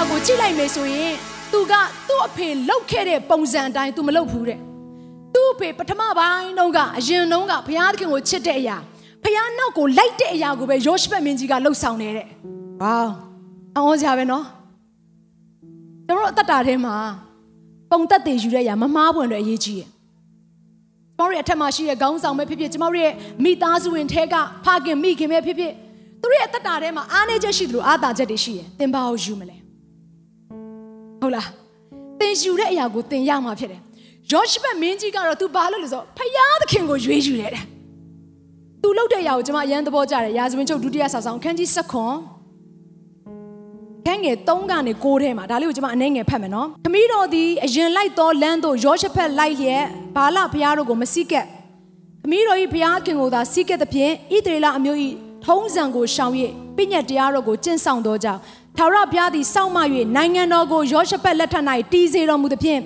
တာကိုကြည့်လိုက်မယ်ဆိုရင်သူကသူ့အဖေလှုပ်ခဲ့တဲ့ပုံစံအတိုင်းသူမလှုပ်ဘူးတဲ့သူ့အဖေပထမပိုင်းတုန်းကအရင်တုန်းကဘုရားသခင်ကိုချစ်တဲ့အရာဘုရားနောက်ကိုလိုက်တဲ့အရာကိုပဲယောရှုမင်းကြီးကလှုပ်ဆောင်နေတဲ့ဝေါအောင်စရာပဲနော်တို့တို့အသက်တာထဲမှာပုံသက်တွေယူတဲ့အရာမမားပွင့်တွေအရေးကြီးတယ်ကျမတို့ရဲ့အထက်မှာရှိတဲ့ခေါင်းဆောင်ပဲဖြစ်ဖြစ်ကျမတို့ရဲ့မိသားစုဝင်ထဲကဖခင်မိခင်ပဲဖြစ်ဖြစ်သူတို့ရဲ့အသက်တာထဲမှာအားနည်းချက်ရှိသလိုအားသာချက်တွေရှိတယ်သင်ဘာကိုယူမလဲ ဟုတ်လားသင်ယူတဲ့အရာကိုသင်ရမှာဖြစ်တယ်ယောရှုဘမင်းကြီးကတော့ तू ဘာလို့လဲဆိုတော့ဖယားသခင်ကိုရွေးယူတယ်တဲ့ तू လုပ်တဲ့အရာကိုကျွန်မအရန်သဘောကျတယ်ရာဇဝင်ချုပ်ဒုတိယစာဆောင်အခန်းကြီး7ခွန်ခန်းငယ်3ကနေ6ထဲမှာဒါလေးကိုကျွန်မအနှဲငယ်ဖတ်မယ်နော်ခမီးတော်သည်အရင်လိုက်သောလမ်းသို့ယောရှဖက်လိုက်လျက်ဘာလဘုရားတို့ကိုမစိကက်ခမီးတော်၏ဘုရားခင်ကိုသာစိကက်သဖြင့်ဣသရေလအမျိုး၏ထုံးစံကိုရှောင်၍ပြည့်ညတ်တရားတော်ကိုကျင့်ဆောင်သောကြောင့် ထာဝရဘုရားသည်စောင့်မ၍နိုင်ငံတော်ကိုယောရှဖက်လက်ထက်၌တည်စေတော်မူသဖြင့်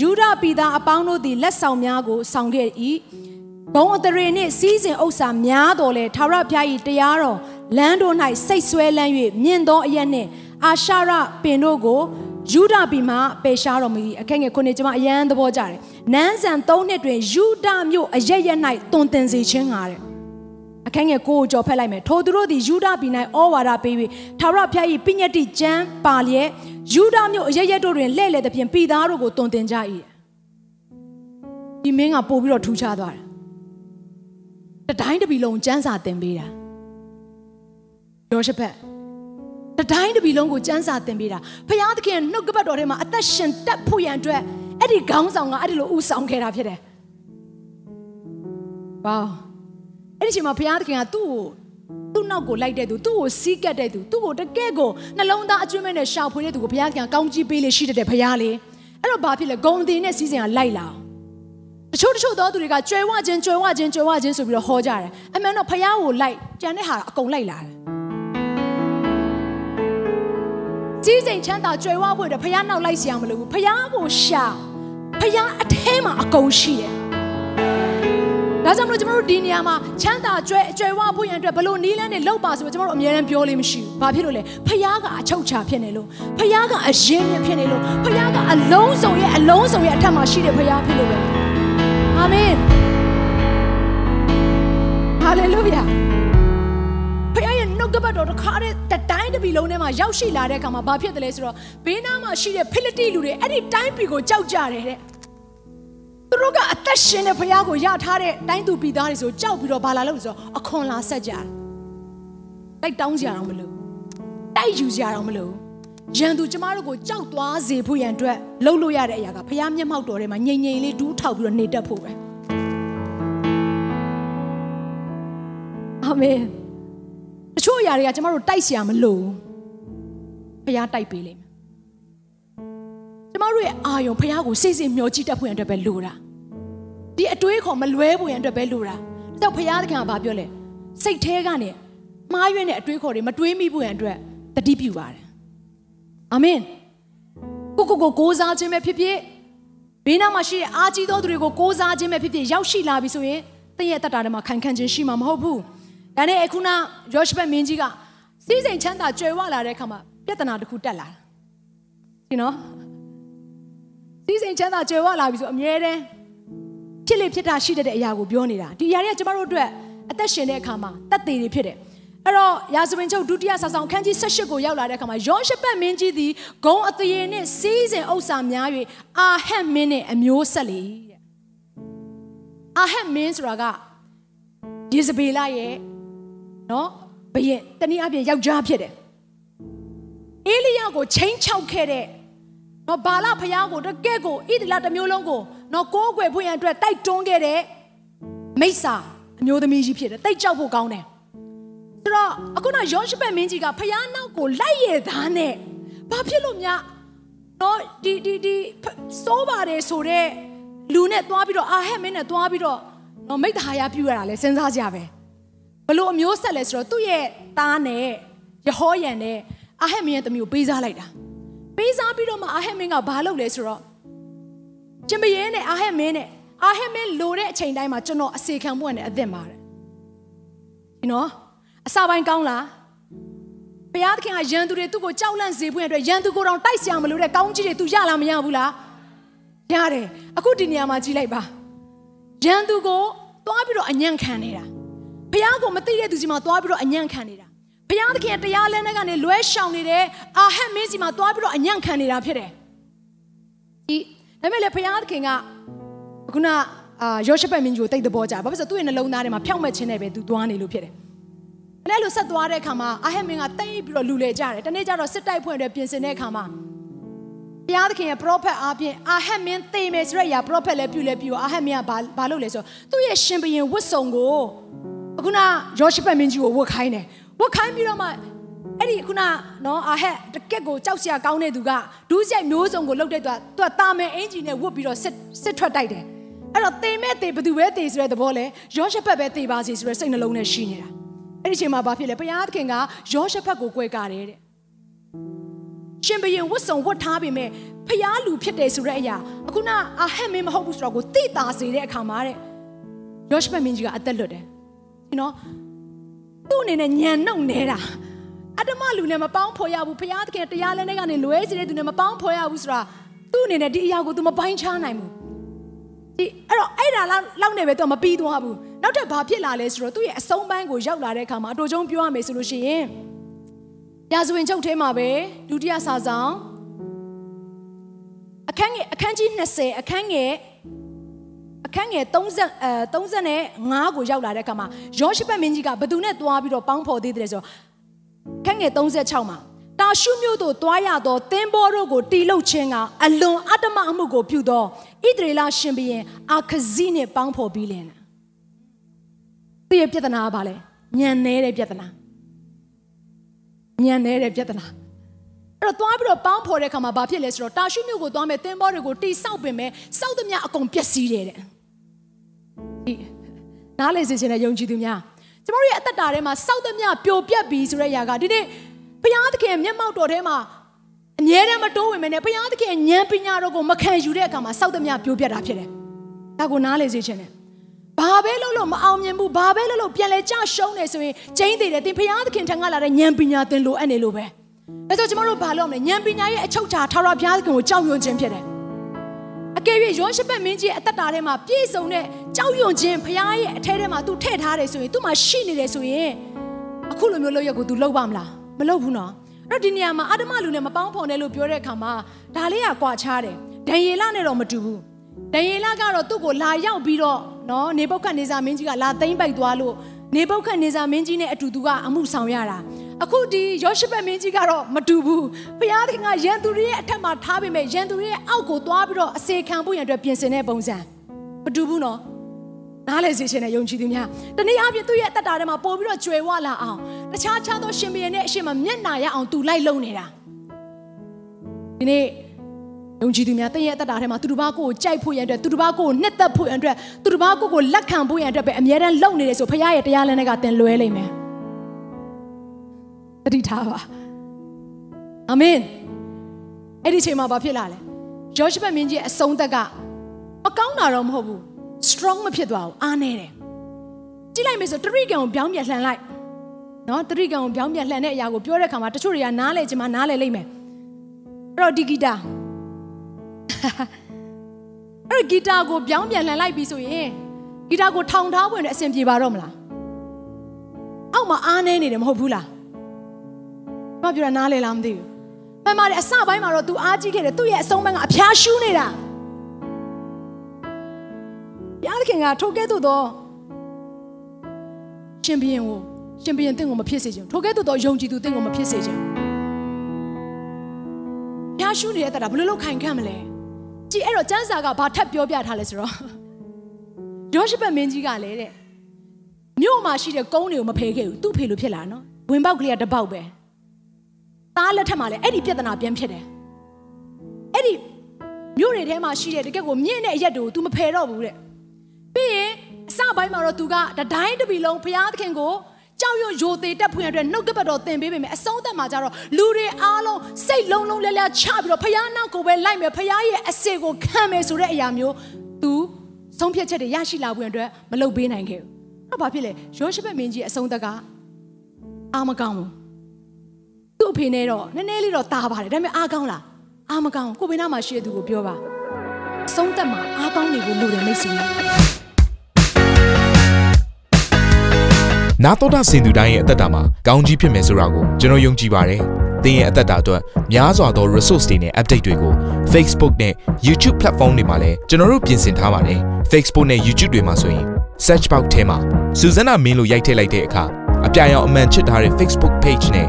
ယူဒပြည်သားအပေါင်းတို့သည်လက်ဆောင်များကိုဆောင်ခဲ့၏ဘုံအတရေနှင့်စီးစဉ်ဥစ္စာများတော်လဲထာဝရဘုရား၏တရားတော်လမ်းတို့၌စိတ်ဆွဲလန်း၍မြင့်သောအရက်နှင့်အာရှရပင်တို့ကိုယူဒပြည်မှပယ်ရှားတော်မူ၏အခက်ငယ်ခုနှစ်ကျွန်မအယမ်းသဘောကျတယ်နန်းဆန်၃နှစ်တွင်ယူဒမြို့အရက်ရက်၌တွင်တင်စေခြင်းဟာတဲ့ အခန်းငယ်ကိုကိုကြော်ဖက်လိုက်မယ်ထိုသူတို့သည်ယူဒပြည်၌ဩဝါဒပေး၍ထာဝရဘုရား၏ပြည့်ညတ်တိကျမ်းပါလျက်ယူဒမြို့အရက်ရက်တို့တွင်လှဲ့လေသဖြင့်ပြည်သားတို့ကိုတွင်တင်ကြ၏ဒီမင်းကပို့ပြီးတော့ထူခြားသွားတယ်တတိုင်းတပီလုံးကျမ်းစာသင်ပေးတာယောရှဖက်တတိုင်းတပီလုံးကိုစမ်းစာသင်ပေးတာဖခင်သခင်နှုတ်ကပတ်တော်ထဲမှာအသက်ရှင်တက်ဖို့ရန်အတွက်အဲ့ဒီခေါင်းဆောင်ကအဲ့ဒီလိုဥဆောင်ခဲ့တာဖြစ်တယ်။ဘာ အဲ့ဒီချိန်မှာဖခင်သခင်ကသူ့ကိုသူ့နောက်ကိုလိုက်တဲ့သူသူ့ကိုစီးကပ်တဲ့သူသူ့ကိုတကယ့်ကိုနှလုံးသားအကျွမ်းမဲ့နဲ့ရှာဖွေတဲ့သူကိုဖခင်ကကောင်းကြီးပေးလေရှိတဲ့ဖခင်လေအဲ့တော့ဘာဖြစ်လဲဂုံအသေးနဲ့စီးစင်ကလိုက်လာတချို့တချို့သောသူတွေကကြွယ်ဝခြင်းကြွယ်ဝခြင်းကြွယ်ဝခြင်းဆိုပြီးတော့ဟောကြတယ်အမှန်တော့ဖခင်ကိုလိုက်ကြံတဲ့ဟာအကုန်လိုက်လာတယ်ကြီးစိမ်ချမ်းသာကြွယ်ဝဖို့အတွက်ဖះနောက်လိုက်စရာမလိုဘူးဖះကိုရှာဖះအထဲမှာအကုန်ရှိတယ် ဒါကြောင့်မလို့ကျွန်တော်တို့ဒီနေရာမှာချမ်းသာကြွယ်ကြွယ်ဝဖို့ရန်အတွက်ဘလို့နီးလန်းနဲ့လောက်ပါဆိုတော့ကျွန်တော်တို့အများအားပြောလို့မရှိဘူး။ဘာဖြစ်လို့လဲ။ဖះကအချုပ်ချာဖြစ်နေလို့ဖះကအရင်မြဖြစ်နေလို့ဖះကအလုံးစုံရဲ့အလုံးစုံရဲ့အထက်မှာရှိတဲ့ဖះဖြစ်လို့ပဲ။အာမင်။ဟာလေလုယာ။ဖခင်ရဲ့နှုတ်ကပတ်တော်တစ်ခါတည်းတတိုင်းတစ်ပြည်လုံးထဲမှာရောက်ရှိလာတဲ့အခါမှာဘာဖြစ်တယ်လဲဆိုတော့ဘေးနားမှာရှိတဲ့ဖိလိတိလူတွေအဲ့ဒီတိုင်းပြည်ကိုကြောက်ကြတယ်တဲ့ သူတို့ကအသက်ရှင်တဲ့ဖခင်ကိုရထားတဲ့တိုင်းသူပြည်သားတွေဆိုကြောက်ပြီးတော့ဘာလာလို့လဲဆိုတော့အခွန်လာဆက်ကြတယ်တိုက်တောင်းကြရအောင်မလို့တိုက်ယူကြရအောင်မလို့ရန်သူကျမတို့ကိုကြောက်သွားစေဖို့ရန်အတွက်လှုပ်လို့ရတဲ့အရာကဖခင်မျက်မှောက်တော်ထဲမှာငြိမ်ငြိမ်လေးဒူးထောက်ပြီးတော့နေတတ်ဖို့ပဲအာမင်တချို့အရာတွေကကျမတို့တိုက်เสียမလို့ဖះတိုက်ပေးလိမ့်မယ်ကျမ တို့ရဲ့အာယုံဖះကိုစိတ်စိတ်မျှောကြည့်တတ်ဖို့ရန်အတွက်ပဲလိုတာဒီအတွေးခေါ်မလွဲဖို့ရန်အတွက်ပဲလိုတာတော့ဖះသခင်ကဘာပြောလဲစိတ်แท้ကနေမှားယွင်းတဲ့အတွေးခေါ်တွေမတွေးမိဖို့ရန်အတွက်တတိပြုပါတယ်အာမင်ကိုကိုကိုကိုးစားခြင်းပဲဖြစ်ဖြစ်ဘေးနားမှာရှိတဲ့အာကြီးသောသူတွေကိုကိုးစားခြင်းပဲဖြစ်ဖြစ်ရောက်ရှိလာပြီဆိုရင်တင့်ရဲ့တက်တာထဲမှာခံခံခြင်းရှိမှာမဟုတ်ဘူးဒါနဲ့အခုနယောရှဘတ်မင်းကြီးကစီးစိမ်ချမ်းသာကြွယ်ဝလာတဲ့အခါမှာပြဿနာတစ်ခုတက်လာတယ်။ဒီနော် စီးစိမ်ချမ်းသာကြွယ်ဝလာပြီဆိုအမြဲတမ်းဖြစ်လေဖြစ်တာရှိတဲ့အရာကိုပြောနေတာဒီအရာတွေကကျမတို့အတွက်အသက်ရှင်တဲ့အခါမှာတက်သေးတွေဖြစ်တယ်။အဲ့တော့ရာဇဝင်ချုပ်ဒုတိယစာဆောင်ခန်းကြီး18ကိုရောက်လာတဲ့အခါမှာယောရှဘတ်မင်းကြီးသည်ဂုံအသေးနှင့်စီးစိမ်ဥစ္စာများ၍အာဟက်မင်းနဲ့အမျိုးဆက်လေတဲ့။အာဟက်မင်းဆိုတာကယေဇဗေလရဲ့နော်ဘယင်တနည်းအားဖြင့်ယောက်ျားဖြစ်တယ်အေလိယကိုချိန်ချောက်ခဲ့တဲ့ နော်ဘာလဖျားကိုတကယ့်ကိုဣသလတစ်မျိုးလုံးကိုနော်ကိုးကွယ်ဖွင့်ရန်အတွက်တိုက်တွန်းခဲ့တဲ့မိစ္ဆာအမျိုးသမီးကြီးဖြစ်တယ်တိတ်ကြောက်ဖို့ကောင်းတယ်ဆိုတော့အခုနယောရှဘက်မင်းကြီးကဖျားနောက်ကိုလိုက်ရသားနဲ့ဘာဖြစ်လို့များနော်ဒီဒီဒီစိုးပါတယ်ဆိုတော့လူနဲ့သွားပြီးတော့အာဟက်မင်းနဲ့သွားပြီးတော့နော်မိတ္တဟာယပြုရတာလဲစဉ်းစားကြပဲဘလို့အမျိုးဆက်လဲဆိုတော့သူ့ရဲ့သားနဲ့ယဟောယန်နဲ့အာဟက်မင်းရဲ့တမျိုးပေးစားလိုက်တာ ပေးစားပြီးတော့မှအာဟက်မင်းကဘာလုပ်လဲဆိုတော့ကျမရဲနဲ့အာဟက်မင်းနဲ့အာဟက်မင်းလိုတဲ့အချိန်တိုင်းမှာကျွန်တော်အစေခံဖို့နဲ့အသက်ပါတယ်ဒီနော်အစာပိုင်းကောင်းလားဘုရားသခင်ကရန်သူတွေသူ့ကိုကြောက်လန့်စေဖို့အတွက်ရန်သူကိုယ်တော်တိုက်ဆရာမလို့တဲ့ကောင်းကြီးတွေ तू ရလားမရဘူးလားရတယ်အခုဒီနေရာမှာကြည့်လိုက်ပါရန်သူကိုသွားပြီးတော့အညံ့ခံနေတာဘုရားကိုမသိတဲ့သူစီမှာသွားပြီးတော့အညံ့ခံနေတာ ဘုရားသခင်တရားလဲနဲ့ကနေလွဲရှောင်နေတဲ့အာဟက်မင်းစီမှာသွားပြီးတော့အညံ့ခံနေတာဖြစ်တယ်ဒီဒါပေမဲ့လေဘုရားသခင်ကခုနအာယောရှပက်မင်းကြီးကိုတိတ်တဘောကြဘာဖြစ်လို့သူ့ရဲ့နှလုံးသားထဲမှာဖြောက်မဲ့ခြင်းနဲ့ပဲသူသွားနေလို့ဖြစ်တယ်အဲ့လိုဆက်သွားတဲ့အခါမှာအာဟက်မင်းကတိတ်ပြီးတော့လူလေကြတယ်တနေ့ကျတော့စစ်တိုက်ဖွင့်အတွက်ပြင်ဆင်တဲ့အခါမှာဘုရားသခင်ရဲ့ prophet အားဖြင့်အာဟက်မင်းသိမယ်ဆိုတဲ့အရာ prophet လည်းပြုလည်းပြုအာဟက်မင်းကဘာဘာလုပ်လဲဆိုသူ့ရဲ့ရှင်ဘရင်ဝတ်စုံကိုအခုနယောရှပက်မင်းကြီးကိုဝတ်ခိုင်းတယ် ဝတ်ခိုင်းပြီးတော့မှအဲ့ဒီခုနနော်အာဟက်တကက်ကိုကြောက်စရာကောင်းတဲ့သူကဒူးဆိုင်မျိုးစုံကိုလှုပ်တဲ့သူကသူကတာမယ်အင်ဂျီနဲ့ဝတ်ပြီးတော့စစ်စစ်ထွက်တိုက်တယ်အဲ့တော့တေမဲ့တေဘသူပဲတေဆိုတဲ့သဘောလဲယောရှပက်ပဲတေပါစီဆိုတဲ့စိတ်နှလုံးနဲ့ရှိနေတာအဲ့ဒီချိန်မှာဘာဖြစ်လဲဘုရားသခင်ကယောရှဖတ်ကိုကြွယ်ကာတယ်တဲ့ရှင်ဘရင်ဝတ်စုံဝတ်ထားပေမဲ့ဖျားလူဖြစ်တယ်ဆိုတဲ့အရာအခုနအာဟက်မင်းမဟုတ်ဘူးဆိုတော့ကိုတိတာစေတဲ့အခါမှာတဲ့ယောရှဖတ်မင်းကြီးကအသက်လွတ်တယ်နော် သူ့အနေနဲ့ညံနှုတ်နေတာအတ္တမလူနဲ့မပေါင်းဖော်ရဘူးဖျားသခင်တရားလဲနဲ့ကနေလွဲစေတဲ့သူနဲ့မပေါင်းဖော်ရဘူးဆိုတာသူ့အနေနဲ့ဒီအရာကို तू မပိုင်းခြားနိုင်ဘူးဒီအဲ့တော့အဲ့ဒါလောက်နေပဲ तू မပြီးသွားဘူးနောက်ထပ်ဘာဖြစ်လာလဲဆိုတော့သူ့ရဲ့အဆုံးပိုင်းကိုရောက်လာတဲ့အခါမှာအတူချုံပြောရမယ်ဆိုလို့ရှိရင်ရာဇဝင်ချုပ်ထဲမှာပဲဒုတိယစာဆောင်အခန်းငယ်အခန်းကြီး20အခန်းငယ် အခန်းငယ်30အဲ35ကိုရောက်လာတဲ့အခါမှာယောရှုပတ်မင်းကြီးကဘသူနဲ့တွားပြီးတော့ပေါင်းဖော်သေးတယ်ဆိုတော့အခန်းငယ်36မှာတာရှုမြို့သို့တွားရသောသင်္ဘောတို့ကိုတီလုတ်ခြင်းကအလွန်အတ္တမအမှုကိုပြုသောဣသရေလရှင်ဘုရင်အာခဇိနှင့်ပေါင်းဖော်ပြီးလင်သူ့ရဲ့ပြဿနာကဘာလဲညံနေတဲ့ပြဿနာညံနေတဲ့ပြဿနာအဲ့တော့သွားပြီးတော့ပေါင်းဖော်တဲ့အခါမှာဘာဖြစ်လဲဆိုတော့တာရှုမြို့ကိုသွားမယ်သင်္ဘောတွေကိုတိဆောက်ပင်မဲ့စောက်သမျှအကုန်ပျက်စီးတယ်တဲ့ဒီ နားလေစေခြင်းနဲ့ယုံကြည်သူများကျမတို့ရဲ့အသက်တာထဲမှာစောက်သမျှပျော်ပြက်ပြီးဆိုတဲ့အရာကဒီနေ့ဘုရားသခင်မျက်မှောက်တော်ထဲမှာအမြဲတမ်းမတိုးဝင်မနဲ့ဘုရားသခင်ဉာဏ်ပညာတော်ကိုမခံယူတဲ့အခါမှာစောက်သမျှပျော်ပြက်တာဖြစ်တယ်ဒါကိုနားလေစေခြင်းနဲ့ဘာပဲလုပ်လို့မအောင်မြင်ဘူးဘာပဲလုပ်လို့ပြန်လဲကြရှုံးနေဆိုရင်ကျင်းသေးတယ်သင်ဘုရားသခင်ထံကလာတဲ့ဉာဏ်ပညာသင်လိုအပ်နေလို့ပဲဒါဆိုကျွန်တော်တို့ဘာလုပ်မလဲဉာဏ်ပညာရဲ့အချုပ်ချာထာဝရဘုရားသခင်ကိုကြောက်ရွံ့ခြင်းဖြစ်တယ် အကယ်၍ယောရှပက်မင်းကြီးအသက်တာထဲမှာပြည့်စုံတဲ့ကြောက်ရွံ့ခြင်းဘုရားရဲ့အထဲထဲမှာ तू ထည့်ထားတယ်ဆိုရင် तू မှာရှိနေတယ်ဆိုရင်အခုလိုမျိုးလုပ်ရက်ကို तू လုပ်ပါမလားမလုပ်ဘူးနော်အဲ့တော့ဒီနေရာမှာအာဓမလူနဲ့မပေါင်းဖော်နဲ့လို့ပြောတဲ့အခါမှာဒါလေးကကွာခြားတယ်ဒံယေလနဲ့တော့မတူဘူးဒံယေလကတော့သူ့ကိုလာရောက်ပြီးတော့နော်နေပုတ်ခတ်နေစာမင်းကြီးကလာသိမ့်ပိုက်သွားလို့နေပုတ်ခတ်နေစာမင်းကြီးနဲ့အတူတူကအမှုဆောင်ရတာ အခုဒီယောရှုဘက်မင်းကြီးကတော့မတူဘူးဘုရားသခင်ကရန်သူတွေရဲ့အထက်မှာထားပေမဲ့ရန်သူတွေရဲ့အောက်ကိုသွားပြီးတော့အစေခံဖို့ရန်အတွက်ပြင်ဆင်တဲ့ပုံစံမတူဘူးနော်နားလေစေခြင်းနဲ့ယုံကြည်သူများတနည်းအားဖြင့်သူ့ရဲ့အသက်တာထဲမှာပို့ပြီးတော့ကြွယ်ဝလာအောင်တခြားခြားသောရှင်ဘုရင်နဲ့အရှင်မမျက်နာရအောင်သူလိုက်လုံနေတာဒီနေ့ယုံကြည်သူများတင့်ရဲ့အသက်တာထဲမှာသူတစ်ပါးကိုကိုကြိုက်ဖို့ရန်အတွက်သူတစ်ပါးကိုကိုနှစ်သက်ဖို့ရန်အတွက်သူတစ်ပါးကိုကိုလက်ခံဖို့ရန်အတွက်ပဲအမြဲတမ်းလုံနေတယ်ဆိုဖခင်ရဲ့တရားလမ်းတွေကသင်လွဲလိမ့်မယ် တတိထားပါအာမင်အဲ့ဒီချိန်မှာဘာဖြစ်လာလဲယောရှုဘမင်းကြီးအဆုံးသက်ကမကောင်းတာတော့မဟုတ်ဘူး strong မဖြစ်သွားဘူးအားနေတယ်ကြည့်လိုက်မယ်ဆိုတရိကံကိုပြောင်းပြန်လှန်လိုက်နော်တရိကံကိုပြောင်းပြန်လှန်တဲ့အရာကိုပြောတဲ့အခါမှာတချို့တွေကနားလေချင်မှနားလေလိမ့်မယ်အဲ့တော့ဒီဂီတာအဲ့ဂီတာကိုပြောင်းပြန်လှန်လိုက်ပြီဆိုရင်ဂီတာကိုထောင်ထားဝင်တဲ့အဆင်ပြေပါတော့မလားအောက်မှာအားနေနေတယ်မဟုတ်ဘူးလား မပြောတာနားလေလားမသိဘူးမှန်ပါတယ်အစပိုင်းမှာတော့ तू အားကြီးခဲ့တယ်သူ့ရဲ့အဆုံးပိုင်းကအဖျားရှူးနေတာဘုရားသခင်ကထိုကဲ့သို့သောရှင်ဘုရင်ကိုရှင်ဘုရင်တင့်ကိုမဖြစ်စေချင်ထိုကဲ့သို့သောယုံကြည်သူတင့်ကိုမဖြစ်စေချင်ဘုရားရှူးနေတဲ့တတာဘယ်လိုလုပ်ခိုင်ခံ့မလဲကြည်အဲ့တော့ကျမ်းစာကဘာထပ်ပြောပြထားလဲဆိုတော့ယောရှုဘမင်းကြီးကလည်းတဲ့မြို့မှာရှိတဲ့ကုန်းတွေကိုမဖယ်ခဲ့ဘူးသူ့ဖေလို့ဖြစ်လာနော်ဝင်ပေါက်ကလေးကတပေါက်ပဲ သားလက်ထက်မှာလည်းအဲ့ဒီပြဿနာပြန်ဖြစ်တယ်အဲ့ဒီမြို့တွေထဲမှာရှိတဲ့တကယ့်ကိုမြင့်တဲ့အရက်တွေကို तू မဖယ်တော့ဘူးတဲ့ပြီးရင်အစပိုင်းမှာတော့ तू ကတတိုင်းတစ်ပြီလုံးဘုရားသခင်ကိုကြောက်ရွံ့ယိုသေးတက်ဖွင့်ရတဲ့နှုတ်ကပတ်တော်သင်ပေးပေမယ်အဆုံးသတ်မှာကျတော့လူတွေအားလုံးစိတ်လုံးလုံးလဲလဲချပြီးတော့ဘုရားနောက်ကိုပဲလိုက်မယ်ဘုရားရဲ့အစေကိုခံမယ်ဆိုတဲ့အရာမျိုး तू ဆုံးဖြတ်ချက်တွေရရှိလာဖို့အတွက်မလုပ်ပေးနိုင်ခဲ့ဘူးအဲ့ဘာဖြစ်လဲယောရှုဘက်မင်းကြီးအဆုံးသက်ကအာမကောင်းဘူးသူ့ အဖေနဲ့တော့နည်းနည်းလေးတော့တားပါတယ်ဒါပေမဲ့အားကောင်းလားအားမကောင်းကိုဘေးနားမှာရှိတဲ့သူကိုပြောပါအဆုံးသက်မှာအားကောင်းနေဖို့လိုတယ်မိတ်ဆွေနာတော်တာစင်သူတိုင်းရဲ့အသက်တာမှာကောင်းကြီးဖြစ်မယ်ဆိုတာကိုကျွန်တော်ယုံကြည်ပါတယ်။သင်ရဲ့အသက်တာအတွက်များစွာသော resource တွေနဲ့ update တွေကို Facebook နဲ့ YouTube platform တွေမှာလည်းကျွန်တော်တို့ပြင်ဆင်ထားပါတယ်။ Facebook နဲ့ YouTube တွေမှာဆိုရင် search box ထဲမှာစူဇနာမင်းလို့ရိုက်ထည့်လိုက်တဲ့အခါအပြအယောင်အမှန်ချစ်ထားတဲ့ Facebook page နဲ့